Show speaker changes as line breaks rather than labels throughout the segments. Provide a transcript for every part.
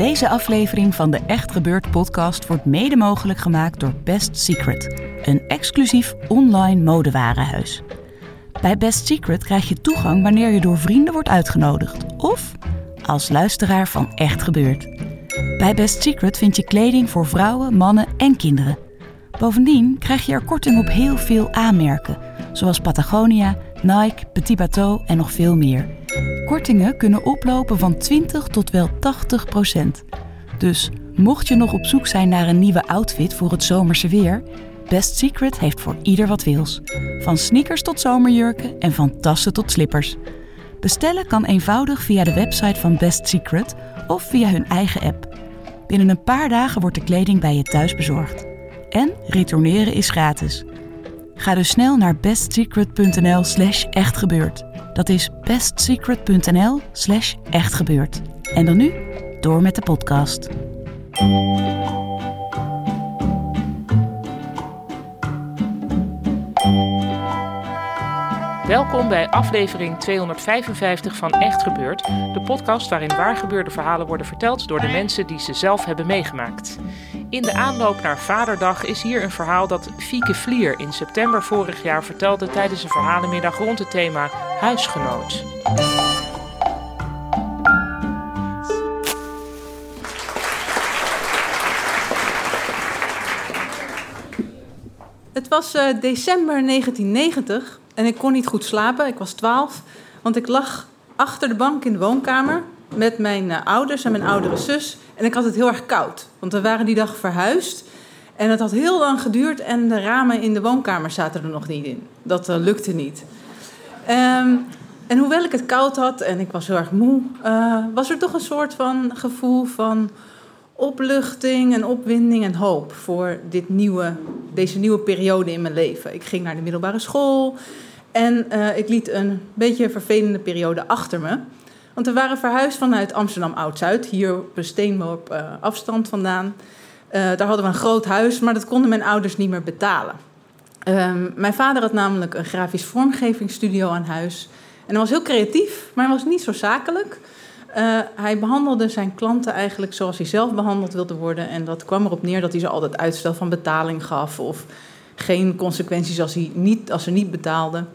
Deze aflevering van de Echt Gebeurd podcast wordt mede mogelijk gemaakt door Best Secret, een exclusief online modewarenhuis. Bij Best Secret krijg je toegang wanneer je door vrienden wordt uitgenodigd of als luisteraar van Echt Gebeurd. Bij Best Secret vind je kleding voor vrouwen, mannen en kinderen. Bovendien krijg je er korting op heel veel aanmerken, zoals Patagonia, Nike, Petit Bateau en nog veel meer. Kortingen kunnen oplopen van 20 tot wel 80 procent. Dus mocht je nog op zoek zijn naar een nieuwe outfit voor het zomerse weer, Best Secret heeft voor ieder wat wils. Van sneakers tot zomerjurken en van tassen tot slippers. Bestellen kan eenvoudig via de website van Best Secret of via hun eigen app. Binnen een paar dagen wordt de kleding bij je thuis bezorgd. En retourneren is gratis. Ga dus snel naar bestsecret.nl slash echtgebeurd. Dat is bestsecret.nl slash echtgebeurd. En dan nu, door met de podcast.
Welkom bij aflevering 255 van Echt Gebeurd, de podcast waarin waargebeurde verhalen worden verteld door de mensen die ze zelf hebben meegemaakt. In de aanloop naar Vaderdag is hier een verhaal dat Fieke Vlier in september vorig jaar vertelde tijdens een verhalenmiddag rond het thema huisgenoot.
Het was eh, december 1990 en ik kon niet goed slapen. Ik was 12, want ik lag achter de bank in de woonkamer met mijn eh, ouders en mijn oudere zus. En ik had het heel erg koud, want we waren die dag verhuisd. En het had heel lang geduurd en de ramen in de woonkamer zaten er nog niet in. Dat eh, lukte niet. Ehm, en hoewel ik het koud had en ik was heel erg moe, eh, was er toch een soort van gevoel van opluchting en opwinding en hoop voor dit nieuwe, deze nieuwe periode in mijn leven. Ik ging naar de middelbare school en eh, ik liet een beetje een vervelende periode achter me. Want we waren verhuisd vanuit Amsterdam Oud-Zuid, hier op een steenworp eh, afstand vandaan. Daar hadden we een groot huis, maar dat konden mijn ouders niet meer betalen. Ehm, mijn vader had namelijk een grafisch vormgevingsstudio aan huis. En hij was heel creatief, maar hij was niet zo zakelijk. Uh, hij behandelde zijn klanten eigenlijk zoals hij zelf behandeld wilde worden. En dat kwam erop neer dat hij ze altijd uitstel van betaling gaf. Of geen consequenties als, hij niet, als ze niet betaalden.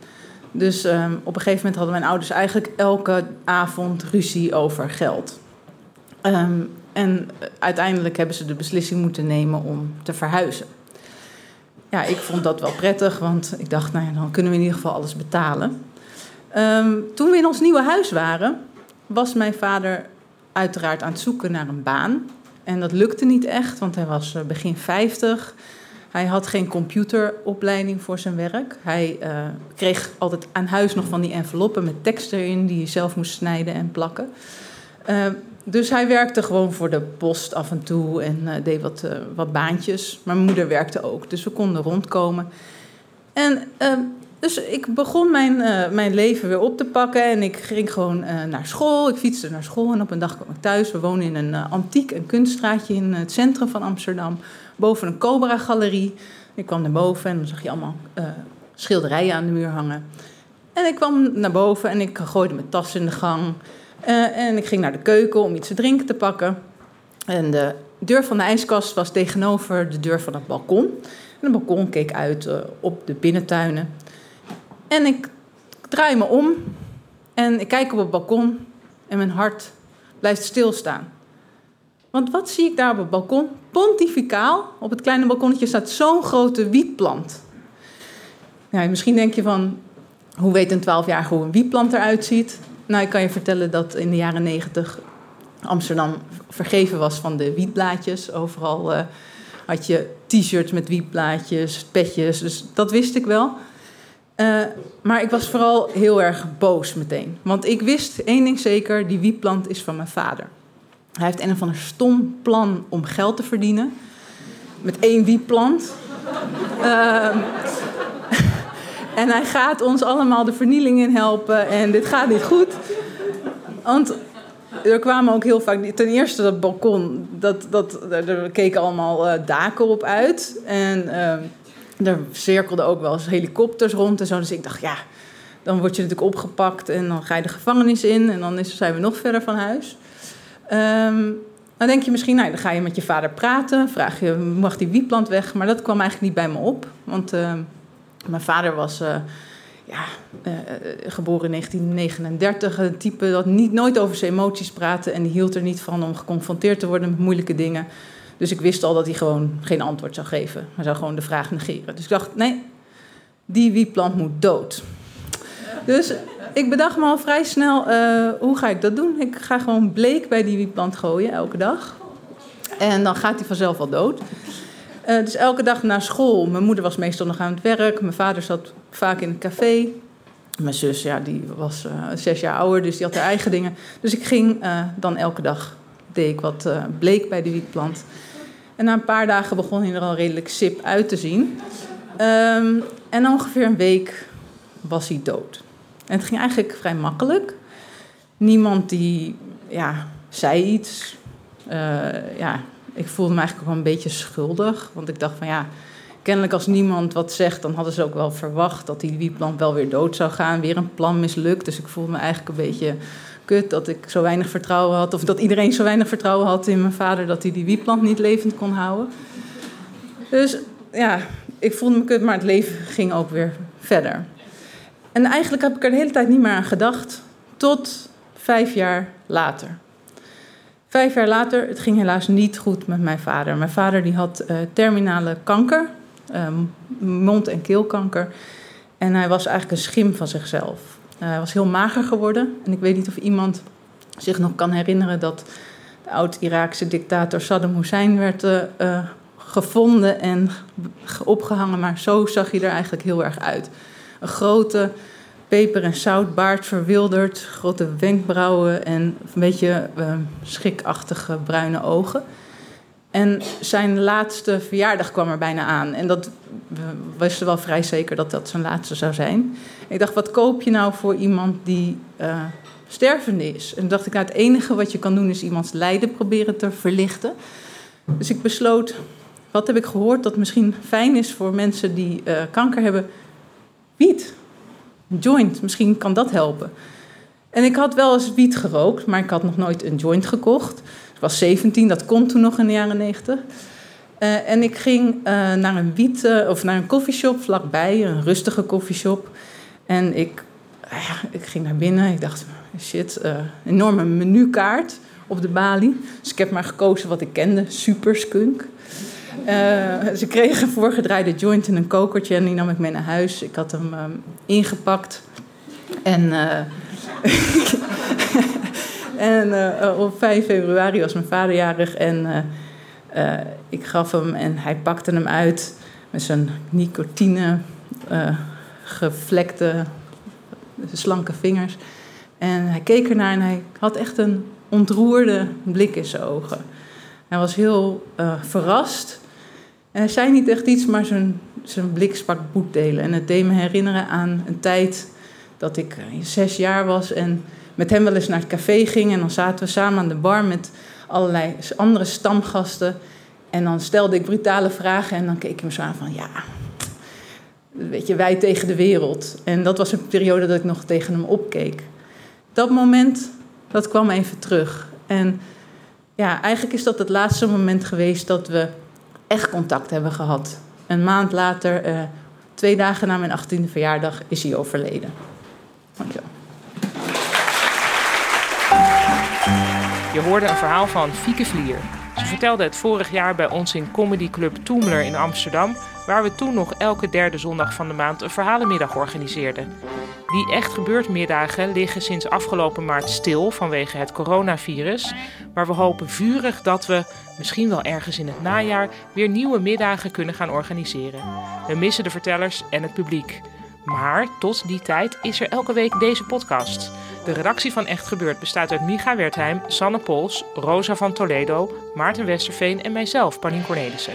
Dus um, op een gegeven moment hadden mijn ouders eigenlijk elke avond ruzie over geld. Um, en uiteindelijk hebben ze de beslissing moeten nemen om te verhuizen. Ja, ik vond dat wel prettig, want ik dacht, nou ja, dan kunnen we in ieder geval alles betalen. Um, toen we in ons nieuwe huis waren, was mijn vader uiteraard aan het zoeken naar een baan. En dat lukte niet echt, want hij was begin 50. Hij had geen computeropleiding voor zijn werk. Hij uh, kreeg altijd aan huis nog van die enveloppen met tekst erin die je zelf moest snijden en plakken. Uh, dus hij werkte gewoon voor de post af en toe en uh, deed wat, wat baantjes. Mijn moeder werkte ook, dus we konden rondkomen. En dus ik begon mijn, uh, mijn leven weer op te pakken en ik ging gewoon uh, naar school. Ik fietste naar school en op een dag kwam ik thuis. We wonen in een uh, antiek en kunststraatje in het centrum van Amsterdam. Boven een Cobra-galerie. Ik kwam naar boven en dan zag je allemaal schilderijen aan de muur hangen. En ik kwam naar boven en ik gooide mijn tas in de gang. En ik ging naar de keuken om iets te drinken te pakken. En de deur van de ijskast was tegenover de deur van het balkon. En het balkon keek uit op de binnentuinen. En ik draai me om en ik kijk op het balkon en mijn hart blijft stilstaan. Want wat zie ik daar op het balkon? Pontificaal, op het kleine balkonnetje staat zo'n grote wietplant. Ja, misschien denk je van, hoe weet een 12-jarige hoe een wietplant eruit ziet? Nou, ik kan je vertellen dat in de jaren 90 Amsterdam vergeven was van de wietblaadjes. Overal uh, had je t-shirts met wietblaadjes, petjes, dus dat wist ik wel. Uh, maar ik was vooral heel erg boos meteen. Want ik wist één ding zeker, die wietplant is van mijn vader. Hij heeft een of ander stom plan om geld te verdienen. Met één wietplant. Uh, en hij gaat ons allemaal de vernieling in helpen. En dit gaat niet goed. Want er kwamen ook heel vaak. Ten eerste dat balkon, dat, dat, er keken allemaal uh, daken op uit. En uh, er cirkelden ook wel eens helikopters rond en zo. Dus ik dacht, ja, dan word je natuurlijk opgepakt en dan ga je de gevangenis in. En dan zijn we nog verder van huis. Um, dan denk je misschien, nou, dan ga je met je vader praten. Vraag je, mag die wietplant weg? Maar dat kwam eigenlijk niet bij me op. Want uh, mijn vader was uh, ja, uh, geboren in 1939. Een type dat niet, nooit over zijn emoties praatte. En die hield er niet van om geconfronteerd te worden met moeilijke dingen. Dus ik wist al dat hij gewoon geen antwoord zou geven. Hij zou gewoon de vraag negeren. Dus ik dacht, nee, die wietplant moet dood. Dus ik bedacht me al vrij snel, uh, hoe ga ik dat doen? Ik ga gewoon bleek bij die wietplant gooien, elke dag. En dan gaat hij vanzelf al dood. Uh, dus elke dag naar school. Mijn moeder was meestal nog aan het werk. Mijn vader zat vaak in het café. Mijn zus, ja, die was uh, zes jaar ouder, dus die had haar eigen dingen. Dus ik ging dan elke dag, deed ik wat bleek bij de wietplant. En na een paar dagen begon hij er al redelijk sip uit te zien. Um, en ongeveer een week was hij dood. En het ging eigenlijk vrij makkelijk. Niemand die ja, zei iets. Ja, ik voelde me eigenlijk ook wel een beetje schuldig. Want ik dacht van ja, kennelijk als niemand wat zegt... dan hadden ze ook wel verwacht dat die wieplan wel weer dood zou gaan. Weer een plan mislukt. Dus ik voelde me eigenlijk een beetje kut dat ik zo weinig vertrouwen had... of dat iedereen zo weinig vertrouwen had in mijn vader... dat hij die wieplant niet levend kon houden. Dus ja, ik voelde me kut, maar het leven ging ook weer verder. En eigenlijk heb ik er de hele tijd niet meer aan gedacht. Tot vijf jaar later. Vijf jaar later, het ging helaas niet goed met mijn vader. Mijn vader die had uh, terminale kanker, um, mond- en keelkanker. En hij was eigenlijk een schim van zichzelf. Uh, hij was heel mager geworden. En ik weet niet of iemand zich nog kan herinneren dat de oud-Iraakse dictator Saddam Hussein werd uh, gevonden en opgehangen. Maar zo zag hij er eigenlijk heel erg uit. Een grote peper- en zoutbaard verwilderd, grote wenkbrauwen en een beetje uh, schikachtige bruine ogen. En zijn laatste verjaardag kwam er bijna aan. En dat wisten wel vrij zeker dat dat zijn laatste zou zijn. Ik dacht, wat koop je nou voor iemand die uh, stervende is? En dacht ik, nou, het enige wat je kan doen is iemands lijden proberen te verlichten. Dus ik besloot, wat heb ik gehoord dat misschien fijn is voor mensen die uh, kanker hebben? Wiet. Joint, misschien kan dat helpen. En ik had wel eens wiet gerookt, maar ik had nog nooit een joint gekocht. Ik was 17, dat kon toen nog in de jaren 90. Uh, en ik ging uh, naar een wiet, uh, of naar een koffieshop vlakbij, een rustige koffieshop. En ik, ja, ik ging naar binnen. Ik dacht, shit, enorme menukaart op de balie. Dus ik heb maar gekozen wat ik kende, super skunk. Uh, ze kregen voorgedraaide joint in een kokertje en die nam ik mee naar huis. Ik had hem um, ingepakt. En, uh, en uh, op 5 februari was mijn vader jarig en ik gaf hem en hij pakte hem uit met zijn nicotine gevlekte slanke vingers. En hij keek ernaar en hij had echt een ontroerde blik in zijn ogen. Hij was heel verrast. En hij zei niet echt iets, maar zijn, zijn blik sprak boetdelen. En het deed me herinneren aan een tijd dat ik zes jaar was en met hem wel eens naar het café ging. En dan zaten we samen aan de bar met allerlei andere stamgasten. En dan stelde ik brutale vragen en dan keek ik me zo aan van ja, weet je, wij tegen de wereld. En dat was een periode dat ik nog tegen hem opkeek. Dat moment, dat kwam even terug. En ja, eigenlijk is dat het laatste moment geweest dat we echt contact hebben gehad. Een maand later, uh, twee dagen na mijn 18e verjaardag, is hij overleden. Dankjewel.
Je hoorde een verhaal van Fieke Vlier. Ze vertelde het vorig jaar bij ons in Comedy Club Toemler in Amsterdam, waar we toen nog elke derde zondag van de maand een verhalenmiddag organiseerden. Die echt gebeurd middagen liggen sinds afgelopen maart stil vanwege het coronavirus, maar we hopen vurig dat we, misschien wel ergens in het najaar, weer nieuwe middagen kunnen gaan organiseren. We missen de vertellers en het publiek. Maar tot die tijd is er elke week deze podcast. De redactie van Echt Gebeurd bestaat uit Micha Wertheim, Sanne Pols, Rosa van Toledo, Maarten Westerveen en mijzelf, Paulien Cornelissen.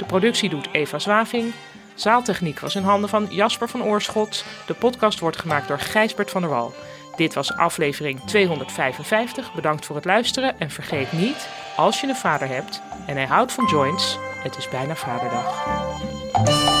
De productie doet Eva Zwaving. Zaaltechniek was in handen van Jasper van Oorschot. De podcast wordt gemaakt door Gijsbert van der Wal. Dit was aflevering 255. Bedankt voor het luisteren en vergeet niet, als je een vader hebt en hij houdt van joints, het is bijna vaderdag.